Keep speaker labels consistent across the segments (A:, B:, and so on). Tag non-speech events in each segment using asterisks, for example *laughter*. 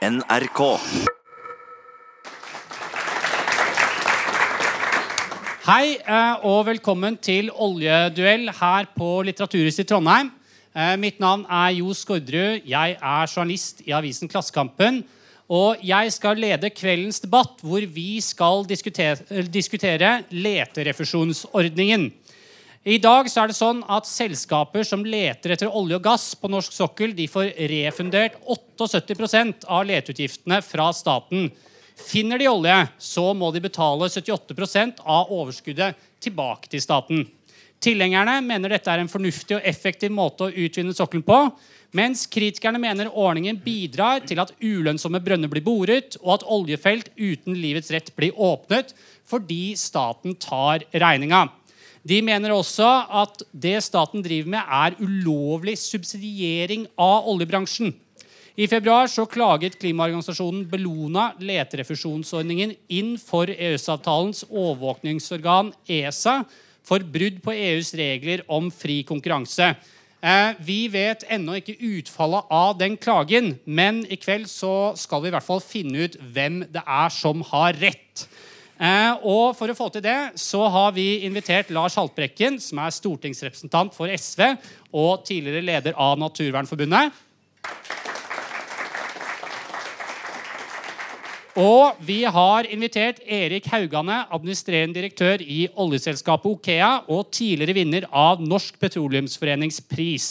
A: NRK.
B: Hei eh, og velkommen til Oljeduell her på Litteraturhuset i Trondheim. Eh, Mitt navn er Jo Skårderud. Jeg er journalist i avisen Klassekampen. Og jeg skal lede kveldens debatt, hvor vi skal diskutere, diskutere leterefusjonsordningen. I dag så er det sånn at selskaper som leter etter olje og gass på norsk sokkel, de får refundert 78% av leteutgiftene fra staten. Finner de olje, så må de betale 78% av overskuddet tilbake til staten. Tilhengerne mener dette er en fornuftig og effektiv måte å utvinne sokkelen på, mens kritikerne mener ordningen bidrar til at ulønnsomme brønner blir boret, og at oljefelt uten livets rett blir åpnet fordi staten tar regninga. De mener også at det staten driver med, er ulovlig subsidiering av oljebransjen. I februar så klaget klimaorganisasjonen Bellona leterefusjonsordningen inn for EØS-avtalens overvåkningsorgan ESA for brudd på EUs regler om fri konkurranse. Eh, vi vet ennå ikke utfallet av den klagen, men i kveld så skal vi i hvert fall finne ut hvem det er som har rett. Eh, og For å få til det så har vi invitert Lars Haltbrekken, som er stortingsrepresentant for SV og tidligere leder av Naturvernforbundet. Og vi har invitert Erik Haugane, administrerende direktør i oljeselskapet Okea og tidligere vinner av Norsk Petroleumsforenings pris.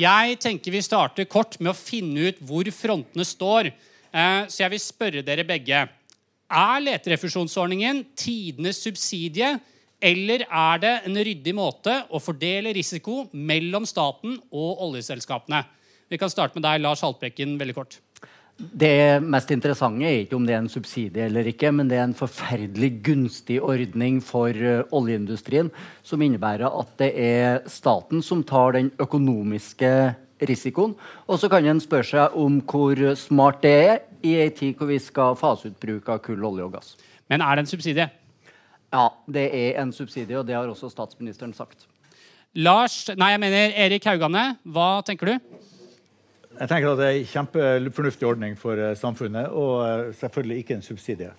B: Jeg tenker vi starter kort med å finne ut hvor frontene står. Eh, Så jeg vil spørre dere begge. Er leterefusjonsordningen tidenes subsidie, eller er det en ryddig måte å fordele risiko mellom staten og oljeselskapene? Vi kan starte med deg, Lars Haltbrekken, veldig kort.
C: Det mest interessante er ikke om det er en subsidie eller ikke, men det er en forferdelig gunstig ordning for eh, oljeindustrien, som innebærer at det er staten som tar den økonomiske risikoen. Og så kan en spørre seg om hvor smart det er i ei tid hvor vi skal fase ut bruk av kull, olje og gass.
B: Men er det en subsidie?
C: Ja, det er en subsidie, og det har også statsministeren sagt.
B: Lars, nei, jeg mener Erik Haugane, hva tenker du?
D: Jeg tenker at Det er en kjempefornuftig ordning for eh, samfunnet, og eh, selvfølgelig ikke en subsidie.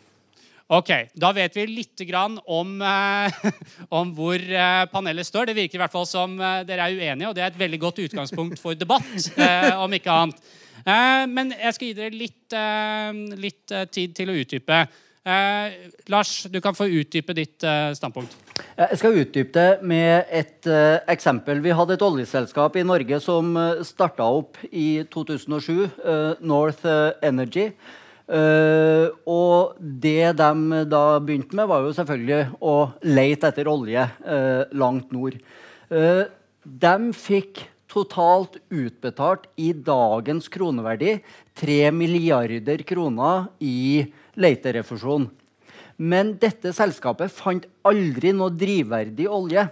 B: Ok, Da vet vi litt grann om, eh, *laughs* om hvor eh, panelet står. Det virker i hvert fall som eh, dere er uenige, og det er et veldig godt utgangspunkt for debatt. eh, *laughs* om ikke annet. Eh, men jeg skal gi dere litt, eh, litt eh, tid til å utdype. Eh, Lars, du kan få utdype ditt eh, standpunkt.
C: Jeg skal utdype det med et eh, eksempel. Vi hadde et oljeselskap i Norge som starta opp i 2007, eh, North Energy. Eh, og det de da begynte med, var jo selvfølgelig å leite etter olje uh, langt nord. Uh, de fikk totalt utbetalt i dagens kroneverdi 3 milliarder kroner i leterefusjon. Men dette selskapet fant aldri noe drivverdig olje.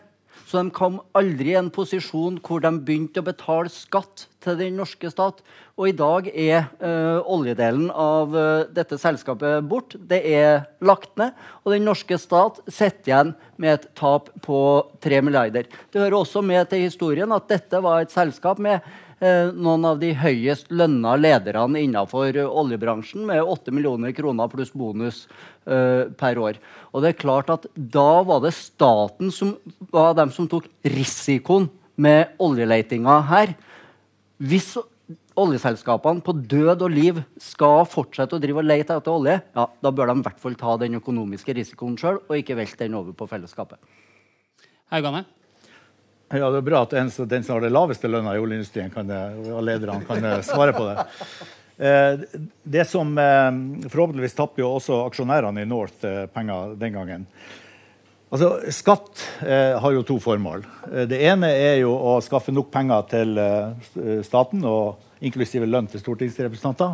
C: Så de kom aldri i en posisjon hvor de begynte å betale skatt til den norske stat. Og i dag er uh, oljedelen av uh, dette selskapet bort. Det er lagt ned. Og den norske stat sitter igjen med et tap på 3 milliarder. Det hører også med til historien at dette var et selskap med noen av de høyest lønna lederne innenfor oljebransjen, med 8 millioner kroner pluss bonus per år. Og det er klart at da var det staten som var dem som tok risikoen med oljeletinga her. Hvis oljeselskapene på død og liv skal fortsette å drive og lete etter olje, ja, da bør de i hvert fall ta den økonomiske risikoen sjøl, og ikke velte den over på fellesskapet.
B: Haugane?
D: Ja, Det er bra at den, den som har det laveste lønna i oljeindustrien, kan, eh, og lederne kan eh, svare på det. Eh, det som eh, Forhåpentligvis tapper jo også aksjonærene i North eh, penger den gangen. Altså, Skatt eh, har jo to formål. Det ene er jo å skaffe nok penger til staten, og inklusive lønn til stortingsrepresentanter.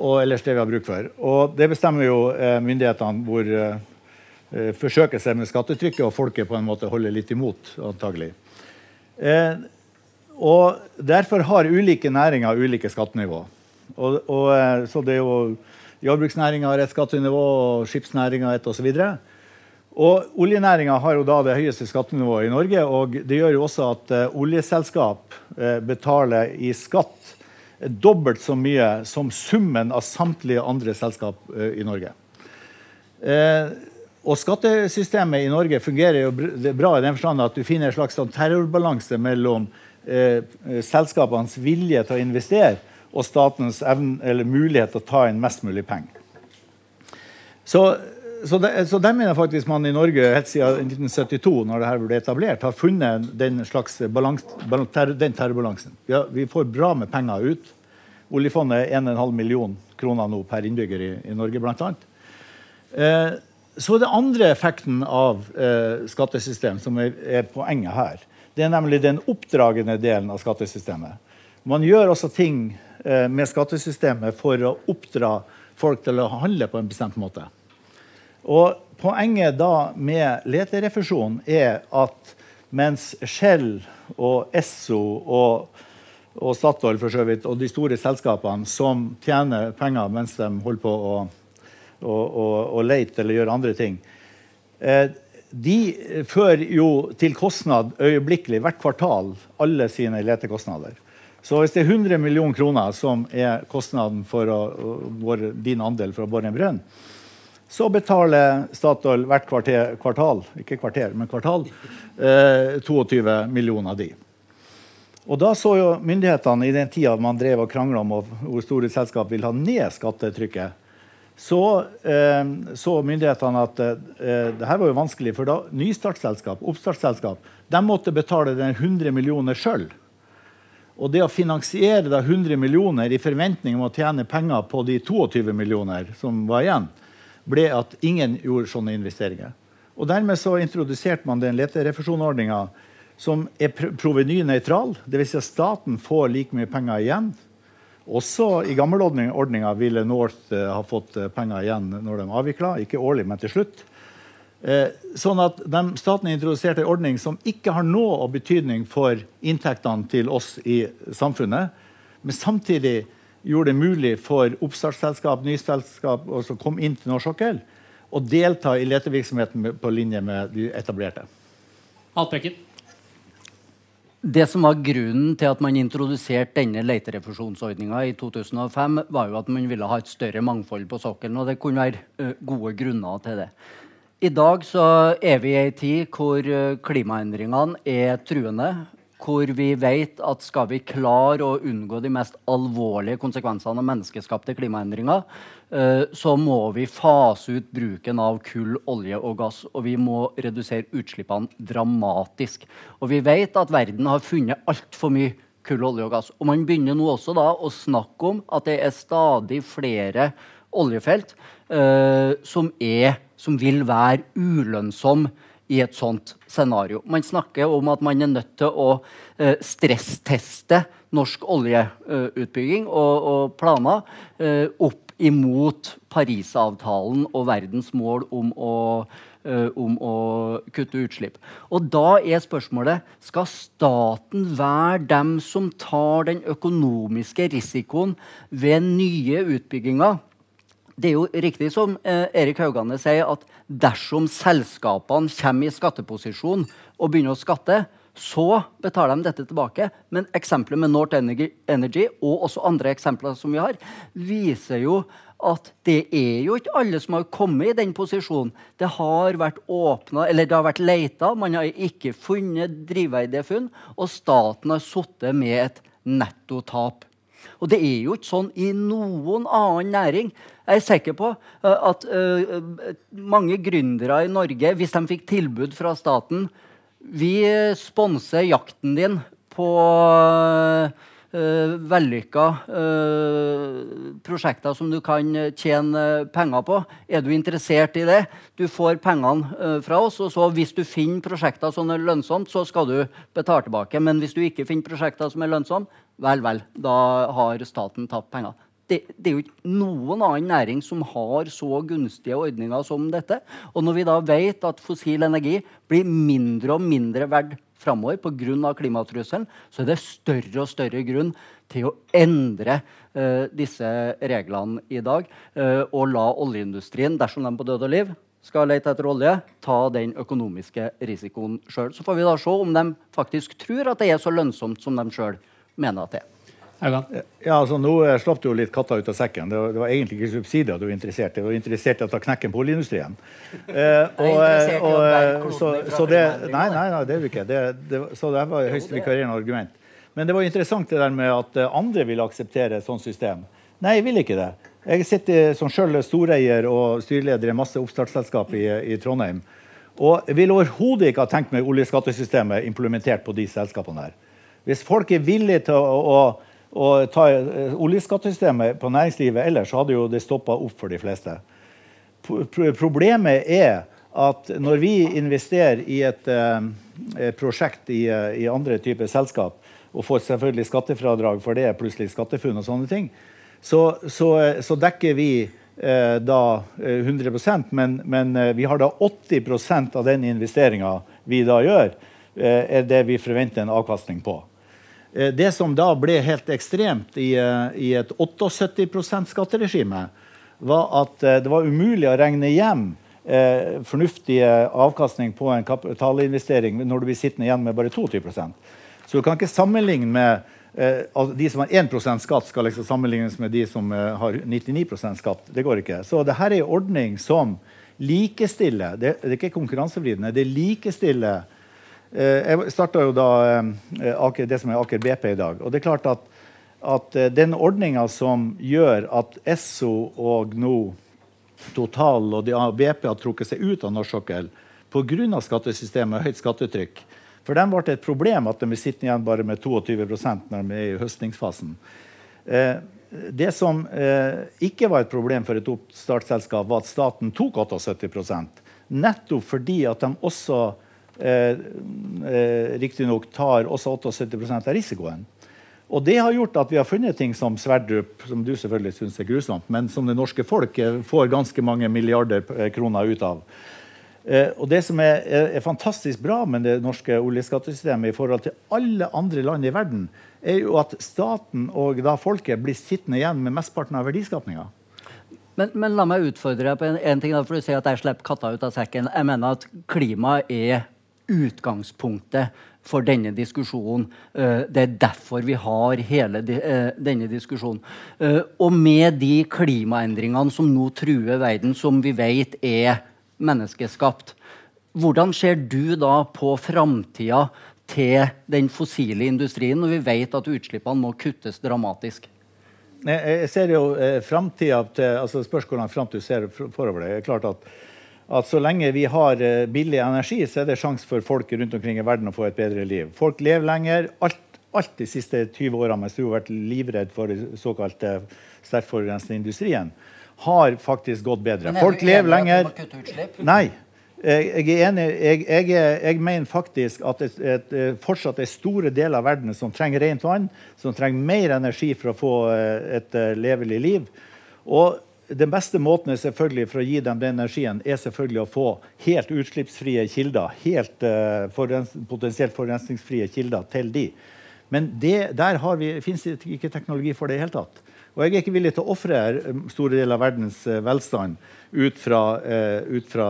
D: Og ellers det vi har bruk for. Og det bestemmer jo myndighetene hvor eh, eh, forsøker seg med skattetrykket, og folket på en måte holder litt imot, antagelig. Eh, og Derfor har ulike næringer ulike skattenivå. Og, og, eh, så det er jo Jordbruksnæringa har et skattenivå, og skipsnæringa et osv. Og Oljenæringa har jo da det høyeste skattenivået i Norge. og Det gjør jo også at eh, oljeselskap eh, betaler i skatt dobbelt så mye som summen av samtlige andre selskap eh, i Norge. Og Skattesystemet i Norge fungerer jo bra i den forstand at du finner en slags sånn terrorbalanse mellom selskapenes vilje til å investere og statens evne, mulighet til å ta inn mest mulig penger. Så så, de, så der mener faktisk man i Norge helt siden 1972 når dette ble etablert, har funnet den slags balans, ter, den terrorbalansen. Ja, vi får bra med penger ut. Oljefondet er 1,5 million kroner nå per innbygger i, i Norge, bl.a. Eh, så er det andre effekten av eh, skattesystem som er, er, poenget her. Det er nemlig den oppdragende delen av skattesystemet. Man gjør også ting eh, med skattesystemet for å oppdra folk til å handle på en bestemt måte. Og Poenget da med leterefusjon er at mens Shell og Esso og, og Statoil for så vidt, og de store selskapene som tjener penger mens de holder på å, å, og, og lete eller gjøre andre ting, eh, de fører jo til kostnad øyeblikkelig hvert kvartal alle sine letekostnader. Så hvis det er 100 millioner kroner som er kostnaden for å, din andel for å bore en brønn, så betaler Statoil hvert kvarter, kvartal ikke kvarter, men kvartal, eh, 22 millioner de. Og da så jo myndighetene i den tida man drev og krangla om hvor store selskap vil ha ned skattetrykket, så eh, så myndighetene at eh, det her var jo vanskelig. For da nystartsselskap, oppstartsselskap, de måtte betale den 100 millioner sjøl. Og det å finansiere da 100 millioner i forventning om å tjene penger på de 22 millioner som var igjen, ble at ingen gjorde sånne investeringer. Og Dermed så introduserte man den leterefusjonordninga som er provenynøytral. Dvs. Si at staten får like mye penger igjen. Også i gammelordninga ville North uh, ha fått uh, penger igjen når de avvikla. Ikke årlig, men til slutt. Uh, sånn at de, Staten introduserte en ordning som ikke har noe betydning for inntektene til oss i samfunnet. Men samtidig gjorde det mulig for oppstartsselskap, nyselskap å komme inn til norsk sokkel og delta i letevirksomheten på linje med de etablerte.
B: Haltbrekken.
C: Det som var Grunnen til at man introduserte denne leterefusjonsordninga i 2005, var jo at man ville ha et større mangfold på sokkelen. og Det kunne være gode grunner til det. I dag så er vi i ei tid hvor klimaendringene er truende hvor vi vet at skal vi klare å unngå de mest alvorlige konsekvensene av menneskeskapte klimaendringer, så må vi fase ut bruken av kull, olje og gass. Og vi må redusere utslippene dramatisk. Og vi vet at verden har funnet altfor mye kull, olje og gass. Og man begynner nå også da å snakke om at det er stadig flere oljefelt uh, som, er, som vil være ulønnsomme i et sånt scenario. Man snakker om at man er nødt til å uh, stressteste norsk oljeutbygging uh, og, og, planer uh, opp imot Parisavtalen og verdens mål om å, om å kutte utslipp. Og da er spørsmålet skal staten være dem som tar den økonomiske risikoen ved nye utbygginger det er jo riktig som eh, Erik Haugane sier, at dersom selskapene kommer i skatteposisjon og begynner å skatte, så betaler de dette tilbake. Men eksempelet med North Energy og også andre eksempler som vi har, viser jo at det er jo ikke alle som har kommet i den posisjonen. Det har vært åpna, eller det har vært leita, man har ikke funnet drivverdige funn, og staten har sittet med et nettotap. Og det er jo ikke sånn i noen annen næring. Jeg er sikker på uh, at uh, mange gründere i Norge, hvis de fikk tilbud fra staten Vi sponser jakten din på uh, vellykka prosjekter som du kan tjene penger på. Er du interessert i det? Du får pengene fra oss. og så Hvis du finner prosjekter som er lønnsomt, så skal du betale tilbake. Men hvis du ikke finner prosjekter som er lønnsomme, Vel, vel. Da har staten tapt penger. Det, det, er jo ikke noen annen næring som har så gunstige ordninger som dette. Og når vi da vet at fossil energi blir mindre og mindre verdt framover pga. klimatrusselen, så er det større og større grunn til å endre uh, disse reglene i dag. Uh, og la oljeindustrien, dersom de på død og liv, skal lete etter olje, ta den økonomiske risikoen sjøl. Så får vi da se om de faktisk tror at det er så lønnsomt som de sjøl mener at det er.
D: Ja, altså Nå eh, slapp du jo litt katta ut av sekken. Det var, det var egentlig ikke subsidier du var interessert i. Du var interessert i å ta knekken på oljeindustrien. *laughs* Eh, og, eh, og, eh, så, så det, nei, nei, nei, det er du ikke. Det, det, så det var høyst vikarierende argument. Men det var interessant det der med at andre vil akseptere et sånt system. Nei, jeg vil ikke det. Jeg sitter som selv storeier og styreleder i masse oppstartsselskap i, i Trondheim. Og jeg vil overhodet ikke ha tenkt meg oljeskattesystemet implementert på de selskapene der. Hvis folk er villige til å, å å ta eh, oljeskattesystemet på næringslivet ellers, så hadde jo det stoppa opp for de fleste. Problemet er at når vi investerer i et, eh, prosjekt i, eh, i, andre typer selskap, og får selvfølgelig skattefradrag for det, plutselig skattefunn og sånne ting, så, så, så dekker vi eh, da 100 men, men vi har da 80% av den investeringa vi da gjør, eh, er det vi forventer en avkastning på. Eh, det som da ble helt ekstremt i, eh, i et 78% skatteregime, var at eh, det var umulig å regne hjem eh, fornuftig avkastning på en kapitalinvestering når du blir sittende igjen med bare 22% Så du kan ikke sammenligne med eh, De som har 1% skatt, skal liksom sammenlignes med de som eh, har 99% skatt. Det går ikke. Så dette er en ordning som likestiller Det, det er ikke konkurransevridende, det likestiller jeg starta jo da eh, det som er Aker BP i dag. Og det er klart at, at eh, den ordninga som gjør at Esso og nå Total og BP har trukket seg ut av norsk sokkel pga. skattesystemet og høyt skattetrykk For dem ble det et problem at de er sittende igjen bare med 22 når de er i høstningsfasen. Det som ikke var et problem for et oppstartsselskap, var at staten tok 78% nettopp fordi at de også eh, eh, riktignok tar også 78% av risikoen. Og det har gjort at vi har funnet ting som Sverdrup, som du selvfølgelig syns er grusomt, men som det norske folk får ganske mange milliarder eh, kroner ut av. Eh, og Det som er, er, er, fantastisk bra med det norske oljeskattesystemet i forhold til alle andre land i verden, er jo at staten og da folket blir sittende igjen med mesteparten av verdiskapninga.
C: Men, men, la meg utfordre deg på en, en ting. Da, for Du sier at jeg slipper katta ut av sekken. Jeg mener at klima er utgangspunktet for denne diskusjonen. Eh, det er derfor vi har hele eh, denne diskusjonen. Eh, og med de klimaendringene som nå truer verden, som vi vet er menneskeskapt, hvordan ser du da på framtida til den fossile industrien, når vi vet at utslippene må kuttes dramatisk?
D: Jeg ser jo framtida til altså Spørs hvordan framtida ser forover. Det er klart at at så lenge vi har eh, billig energi, så er det sjanse for folk rundt omkring i verden å få et bedre liv. Folk lever lenger. Alt, alt de siste 20 årene mens du har vært livredd for såkalt sterkt forurensende industrien, har faktisk gått bedre. Folk lever lenger. Nei. Jeg er enig. Jeg, jeg, jeg mener faktisk at et, et, eh, fortsatt er store deler av verden som trenger rent vann, som trenger mer energi for å få eh, et levelig liv. Og den beste måten for å gi dem den energien er selvfølgelig å få helt utslippsfrie kilder. Helt uh, forurens potensielt forurensningsfrie kilder til de. Men det, der fins det ikke teknologi for det i hele tatt. Og jeg er ikke villig til å ofre eh, store deler av verdens uh, velstand ut fra, uh, ut fra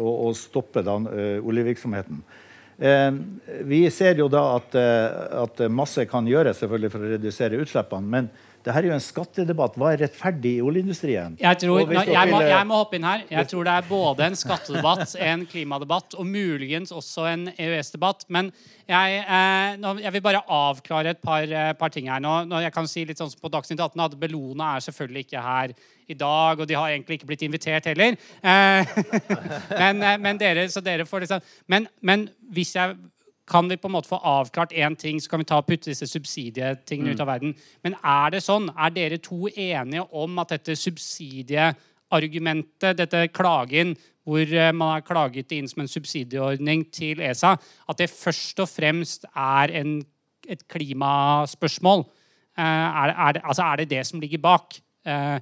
D: å, å, stoppe da, oljevirksomheten. vi ser jo da at, at masse kan gjøres selvfølgelig for å redusere utslippene. men dette er jo en skattedebatt. Hva er rettferdig i oljeindustrien?
B: Jeg, tror, nå, jeg, må, jeg, må, hoppe inn her. Jeg tror det er både en skattedebatt, en klimadebatt og muligens også en EØS-debatt. Men jeg, eh, nå, jeg, vil bare avklare et par, eh, par ting her nå. nå. Jeg kan si litt sånn På Dagsnytt 18 at Bellona er selvfølgelig ikke her i dag, og de har egentlig ikke blitt invitert heller. Eh, *laughs* men, eh, men, dere, så dere får liksom men, men hvis jeg kan vi på en måte få avklart én ting, så kan vi ta og putte disse subsidietingene mm. ut av verden. Men er det sånn? Er dere to enige om at dette subsidieargumentet, dette klagen, hvor eh, man har klaget det inn som en subsidieordning til ESA, at det først og fremst er en, et klimaspørsmål? Eh, er, er, altså er det det som ligger bak? Eh,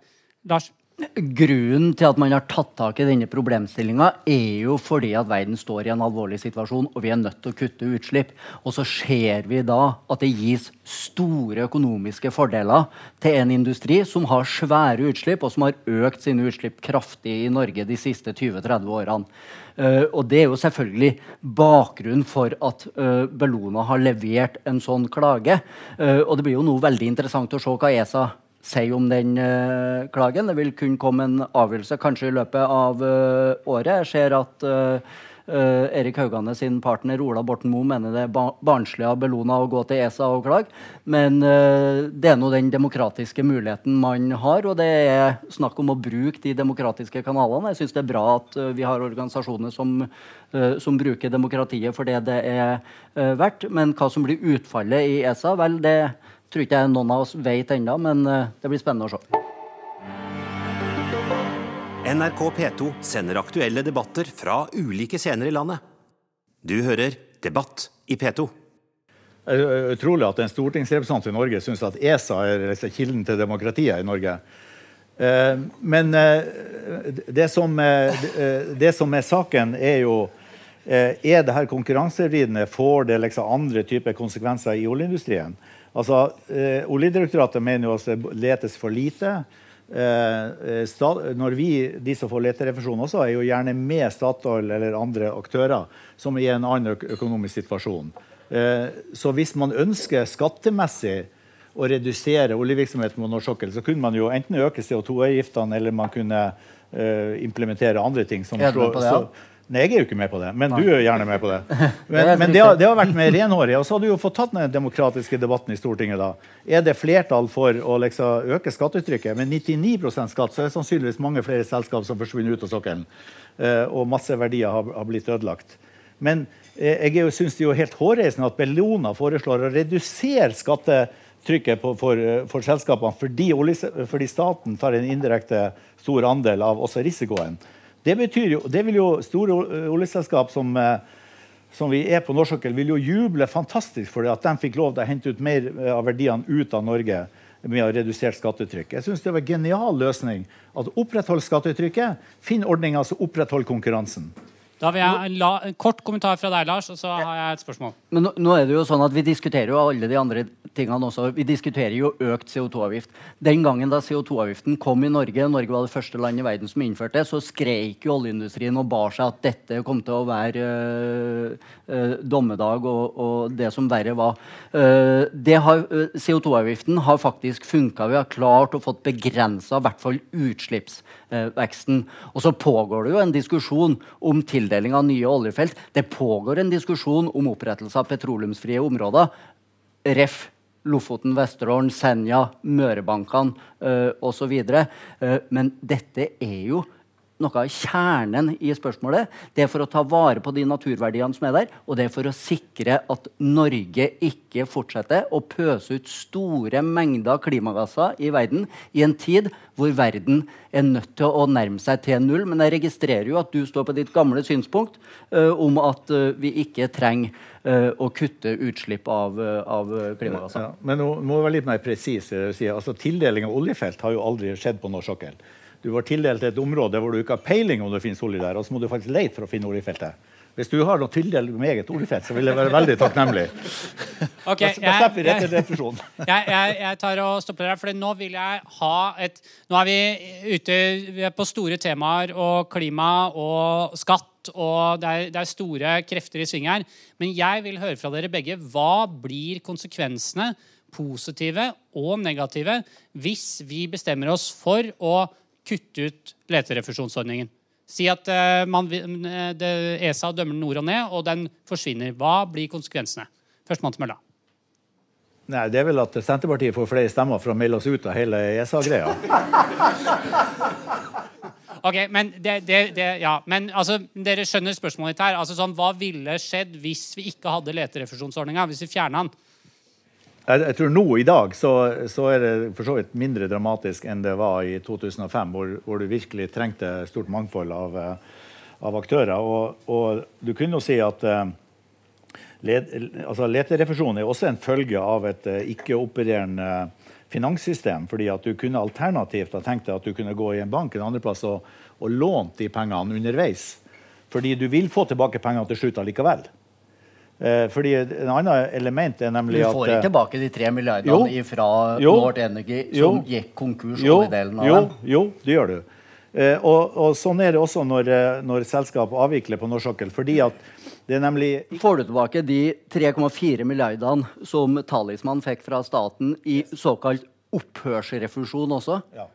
B: Lars?
C: Grunnen til at man har tatt tak i denne problemstillinga, er jo fordi at verden står i en alvorlig situasjon, og vi er nødt til å kutte utslipp. Og så ser vi da at det gis store økonomiske fordeler til en industri som har svære utslipp, og som har økt sine utslipp kraftig i Norge de siste 20-30 årene. Uh, og Det er jo selvfølgelig bakgrunnen for at uh, Bellona har levert en sånn klage. Uh, og Det blir jo nå veldig interessant å se hva ESA si om den uh, klagen. Det vil kunne komme en avgjørelse kanskje i løpet av uh, året. Jeg ser at uh, Erik Haugane sin partner Ola Borten Moe mener det er ba barnslig av Bellona å gå til ESA og klage. Men det er nå den demokratiske muligheten man har, og det er snakk om å bruke de demokratiske kanalene. Jeg syns det er bra at vi har organisasjoner som, som bruker demokratiet for det det er verdt. Men hva som blir utfallet i ESA, vel, det tror ikke jeg noen av oss vet ennå, men eh, det blir spennende å se.
A: NRK P2 sender aktuelle debatter fra ulike scener i landet. Du hører Debatt i P2.
D: Det er utrolig at en stortingsrepresentant i Norge syns at ESA er liksom kilden til demokratiet i Norge. Eh, men eh, det som, det som er saken, er jo Er det her konkurransevridende? Får det liksom andre typer konsekvenser i oljeindustrien? Altså, eh, Oljedirektoratet mener jo at det letes for lite. Eh, stat, når vi, de som får leterefusjon også, er jo gjerne med Statoil eller andre aktører som er i en annen økonomisk situasjon. Eh, så hvis man ønsker skattemessig å redusere oljevirksomheten på norsk sokkel, så kunne man jo enten øke CO2-avgiftene eller man kunne eh, implementere andre ting. Som slår? Nei, jeg er jo ikke med på det, men du er gjerne med på det. *laughs* Men, men det, har, det, har, vært mer renhårige. Og så har du jo fått tatt den demokratiske debatten i Stortinget. da. Er det flertall for å liksom øke skatteuttrykket? Med 99% skatt så er det sannsynligvis mange flere selskap som forsvinner ut av sokkelen. Uh, og masse verdier har, har blitt ødelagt. Men uh, jeg syns det er jo helt hårreisende at Bellona foreslår å redusere skattetrykket på, for, uh, for, selskapene fordi, fordi staten tar en indirekte stor andel av også risikoen. Det, jo, det vil jo store oljeselskap som, eh, som vi er på norsk sokkel, vil jo juble fantastisk for det at de fikk lov til å hente ut mer eh, av verdiene ut av Norge med å redusere skattetrykk. Jeg synes det var en genial løsning. at Oppretthold skattetrykket, finn ordninger som opprettholder konkurransen.
B: Da vil jeg en, la, en kort kommentar fra deg, Lars, og så har jeg et spørsmål.
C: Men nå, nå, er det jo sånn at Vi diskuterer jo alle de andre tingene også. Vi diskuterer jo økt CO2-avgift. Den gangen da CO2-avgiften kom i Norge, Norge var det første land i verden som innførte det, så skreik jo oljeindustrien og bar seg at dette kom til å være øh, øh, dommedag og, og, det som verre var. Uh, uh, CO2-avgiften har faktisk funka. Vi har klart å fått begrensa i hvert fall utslippsveksten. Og så pågår det jo en diskusjon om tildeling av nye oljefelt. Det pågår en diskusjon om opprettelse av petroleumsfrie områder. Ref. Lofoten, Vesterålen, Senja, Mørebankene uh, osv. Uh, men dette er jo noe av kjernen i spørsmålet. Det er for å ta vare på de naturverdiene som er der, og det er for å sikre at Norge ikke fortsetter å pøse ut store mengder klimagasser i verden i en tid hvor verden er nødt til å nærme seg til null. Men jeg registrerer jo at du står på ditt gamle synspunkt uh, om at uh, vi ikke trenger uh, å kutte utslipp av, av klimagasser. Ja,
D: men nå må vi være litt mer presis. Altså, tildeling av oljefelt har jo aldri skjedd på norsk sokkel. Du var tildelt et område hvor du ikke har peiling om det finnes olje der, og så må du faktisk lete for å finne oljefeltet. Hvis du har noe tildelt med eget oljefelt, så vil jeg være veldig takknemlig.
B: Okay, da, da slipper vi rett til refusjon. Jeg, jeg, jeg, tar og stopper der, for nå vil jeg ha et Nå er vi ute vi er på store temaer og klima og skatt, og det er, det er store krefter i sving her. Men jeg vil høre fra dere begge. Hva blir konsekvensene, positive og negative, hvis vi bestemmer oss for å kutte ut leterefusjonsordningen. Si at uh, man, eh, det, ESA dømmer nord og ned, og den forsvinner. Hva blir konsekvensene? Førstemann til mølla.
D: Nei, Det er vel at Senterpartiet får flere stemmer for å melde oss ut av hele ESA-greia. *laughs*
B: ok, Men, det, det, det, ja. men altså, dere skjønner spørsmålet mitt her. Altså, sånn, hva ville skjedd hvis vi ikke hadde leterefusjonsordninga? Hvis vi fjerna den?
D: Jeg, jeg, tror nå i dag så, så, er det for så vidt mindre dramatisk enn det var i 2005, hvor, hvor du virkelig trengte stort mangfold av, eh, av aktører. Og, og, du kunne jo si at uh, let, altså leterefusjon er også en følge av et uh, ikke-opererende finanssystem. fordi at du kunne alternativt ha tenkt deg at du kunne gå i en bank en andreplass og, og lånt de pengene underveis. Fordi du vil få tilbake pengene til slutt allikevel. Eh, fordi En annet element er nemlig
C: at Du
D: får
C: ikke tilbake de tre milliardene fra Nord Energy som jo, gikk konkurs? Jo, delen av
D: jo, dem. jo, det gjør du. Eh, og, og, Sånn er det også når, eh, når selskap avvikler på norsk sokkel. fordi at det er nemlig...
C: Får du tilbake de 3,4 milliardene som Talisman fikk fra staten i såkalt opphørsrefusjon også? Ja.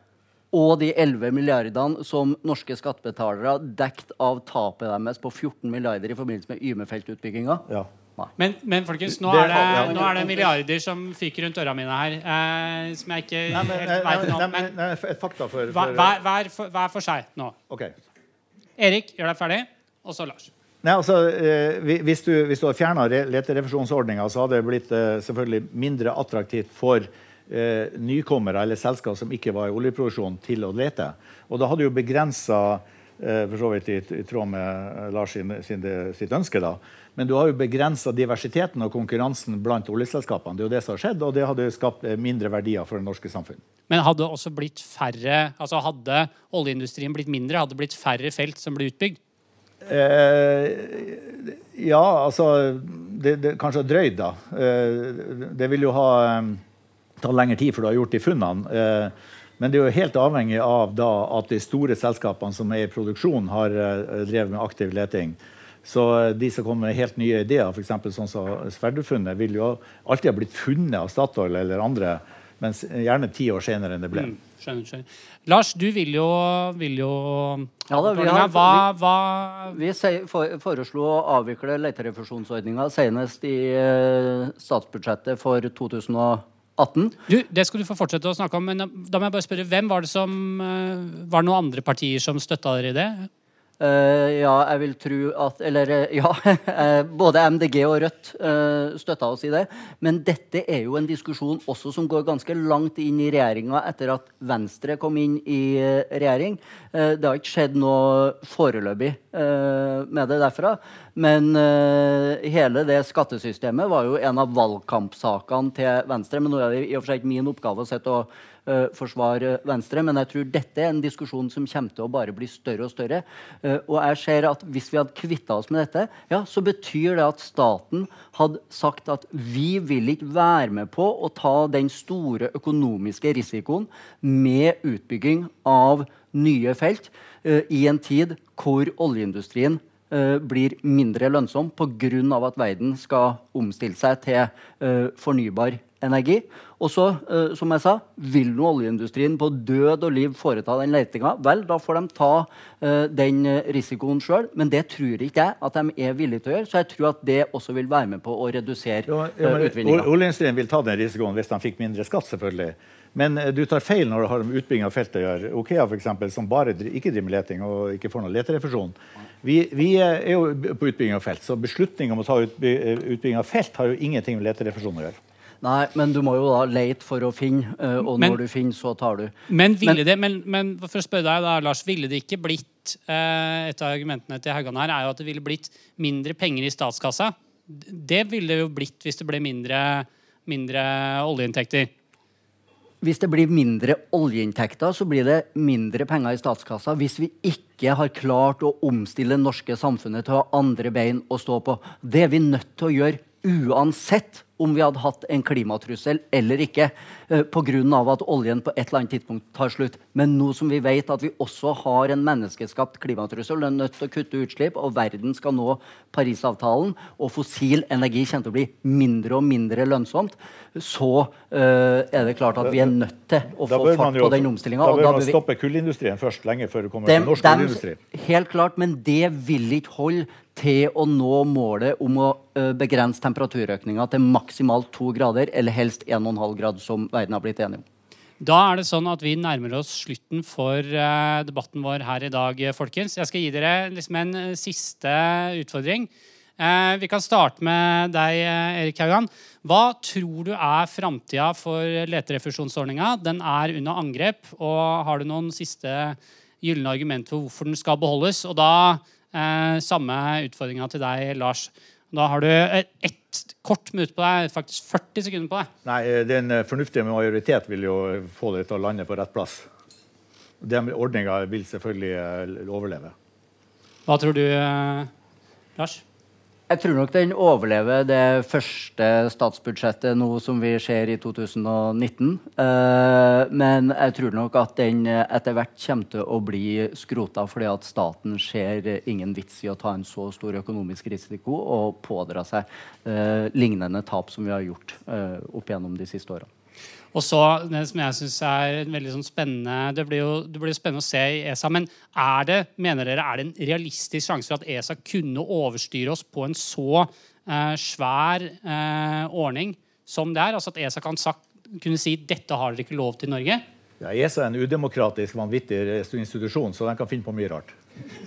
C: Og de 11 milliardene som norske skattebetalere dekt av tapet deres på 14 milliarder i forbindelse med Ymefeltutbygginga?
B: Ja. Men, men, folkens, nå er, det, nå er, det, milliarder som fyker rundt øra mine her. Eh, som jeg ikke nei, men, helt veit noe om. Men
D: et fakta for,
B: for hver, hver, for, hver, for, seg nå.
D: Okay.
B: Erik, gjør deg ferdig. Og så Lars.
D: Nei, altså, eh, hvis, du, hvis du hadde fjerna leterefusjonsordninga, så hadde det blitt eh, selvfølgelig mindre attraktivt for eh, nykommere eller selskap som ikke var i oljeproduksjon, til å lete. Og da hadde jo begrensa eh, for så vidt i, i tråd med eh, Lars sin, sin, sitt ønske. da, men du har jo begrensa diversiteten og konkurransen blant oljeselskapene. Det er jo det som har skjedd, og det hadde skapt eh, mindre verdier for det norske samfunn.
B: Men hadde også blitt færre, altså hadde oljeindustrien blitt mindre, hadde det blitt færre felt som ble utbygd?
D: Eh, ja, altså det, det, Kanskje drøyd, da. Eh, det vil jo ha eh, ta lengre tid for du har gjort de funnene. Eh, men det er jo helt avhengig av da, at de store selskapene som er i produksjon, har eh, drevet med aktiv leting. Så eh, de som kommer med helt nye ideer, f.eks. sånn som Sverdrup-funnet, vil jo alltid ha blitt funnet av Statoil eller andre, men gjerne ti år senere enn det ble. Mm,
B: skjønner, skjønner. Lars, du vil jo, vil jo
C: ja, da, vi, har, hva, hva... vi, vi foreslo å avvikle leterefusjonsordninga senest i statsbudsjettet for 2018.
B: Du, det skal du få fortsette å snakke om, men da må jeg bare spørre, hvem var det som uh, Var det noen andre partier som støtta dere i det?
C: Uh, ja, jeg vil tro at Eller uh, ja, uh, *laughs* både MDG og Rødt uh, støtta oss i det. Men dette er jo en diskusjon også som går ganske langt inn i regjeringa etter at Venstre kom inn i regjering. det har ikke skjedd noe foreløpig med det derfra. Men hele det skattesystemet var jo en av valgkampsakene til Venstre. Men nå er det i og for seg ikke min oppgave å sitte og uh, forsvare Venstre. Men jeg tror dette er en diskusjon som kommer til å bare bli større og større. Uh, og jeg ser at hvis vi hadde kvitta oss med dette, ja, så betyr det at staten hadde sagt at vi vil ikke være med på å ta den store økonomiske risikoen med utbygging av nye felt uh, i en tid hvor oljeindustrien blir mindre lønnsom pga. at verden skal omstille seg til fornybar energi. Og så, uh, som jeg sa, vil nå oljeindustrien på død og liv foreta den letinga, vel, da får de ta uh, den risikoen sjøl. Men det tror ikke jeg at de er villige til å gjøre. Så jeg tror at det også vil være med på å redusere ja, ja, utvinninga.
D: Oljeindustrien vil ta den risikoen hvis de fikk mindre skatt, selvfølgelig. Men du tar feil når du har med utbygging av feltet å gjøre. Okea, eksempel, som bare ikke driver med leting og ikke får noe leterefusjon. Vi, vi, er jo på utbygging av felt, så beslutningen om å ta utbygging av felt har jo ingenting med leterefusjon å gjøre.
C: Nei, men du må jo da leite for å finne, uh, og men, når du finner, så tar du.
B: Men ville men, det, men, men, for å spørre deg da, Lars, ville det ikke blitt uh, Et av argumentene til Haugan her er jo at det ville blitt mindre penger i statskassa. Det ville det jo blitt hvis det ble mindre, mindre oljeinntekter.
C: Hvis det blir mindre oljeinntekter, så blir det mindre penger i statskassa. Hvis vi ikke har klart å omstille det norske samfunnet til å ha andre bein å stå på. Det er vi nødt til å gjøre uansett om vi hadde hatt en klimatrussel eller ikke, eh, pga. at oljen på et eller annet tidspunkt tar slutt. Men nå som vi vet at vi også har en menneskeskapt klimatrussel, er nødt til å kutte utslipp, og verden skal nå Parisavtalen, og fossil energi kommer til å bli mindre og mindre lønnsomt, så uh, er det klart at vi er nødt til å få fart på den omstillinga.
D: Da bør man stoppe kullindustrien først, lenge før det kommer dem, til norsk kullindustri.
C: Helt klart, men det vil ikke holde til å nå målet om å begrense temperaturøkninga til maksimalt to grader, eller helst 1,5 grad, som verden har blitt enig om.
B: Da er det sånn at vi nærmer oss slutten for uh, debatten vår her i dag, folkens. Jeg skal gi dere liksom en uh, siste utfordring. Vi kan starte med deg, Erik Haugan. Hva tror du er framtida for leterefusjonsordninga? Den er under angrep. Og har du noen siste gylne argument for hvorfor den skal beholdes? Og da Eh, samme utfordringa til deg, Lars. Da har du et, ett kort minutt på deg, faktisk 40 sekunder på deg.
D: Nei, Den fornuftige majoritet vil jo få det til å lande på rett plass. Den ordninga vil selvfølgelig eh, overleve.
B: Hva tror du, eh, Lars?
C: Jeg tror nok den overlever det første statsbudsjettet nå som vi ser i 2019. Eh, men jeg tror nok at den etter hvert kommer til å bli skrota, fordi at staten ser ingen vits i å ta en så stor økonomisk risiko og pådra seg eh, lignende tap som vi har gjort eh, opp gjennom de siste årene.
B: Og så, det som jeg synes er veldig sånn spennende Det blir jo det blir spennende å se i ESA. Men er det, mener dere, er det en realistisk sjanse for at ESA kunne overstyre oss på en så eh, svær eh, ordning som det er? Altså at ESA kan sagt, kunne si dette har dere ikke lov til i Norge?
D: Ja, ESA er en udemokratisk, vanvittig institusjon, så den kan finne på mye rart.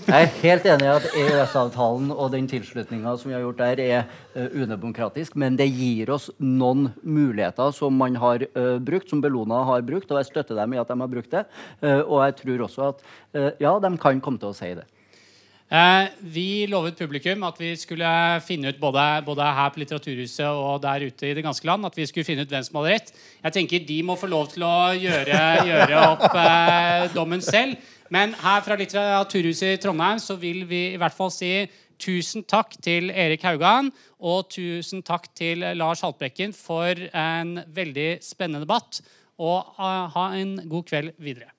C: Jeg er helt enig i at EØS-avtalen og den tilslutninga som vi har gjort der, er uh, udemokratisk. Men det gir oss noen muligheter som man har uh, brukt, som Bellona har brukt. Og jeg støtter dem i at de har brukt det. Uh, og jeg tror også at ja, de kan komme til å si det.
B: Vi lovet publikum at vi skulle finne ut både, både, her på Litteraturhuset og der ute i det ganske land, at vi skulle finne ut hvem som hadde rett. Jeg tenker De må få lov til å gjøre, gjøre opp dommen selv. Men her fra Litteraturhuset i Trondheim så vil vi i hvert fall si tusen takk til Erik Haugan og tusen takk til Lars Haltbrekken for en veldig spennende debatt. Og uh, ha en god kveld videre.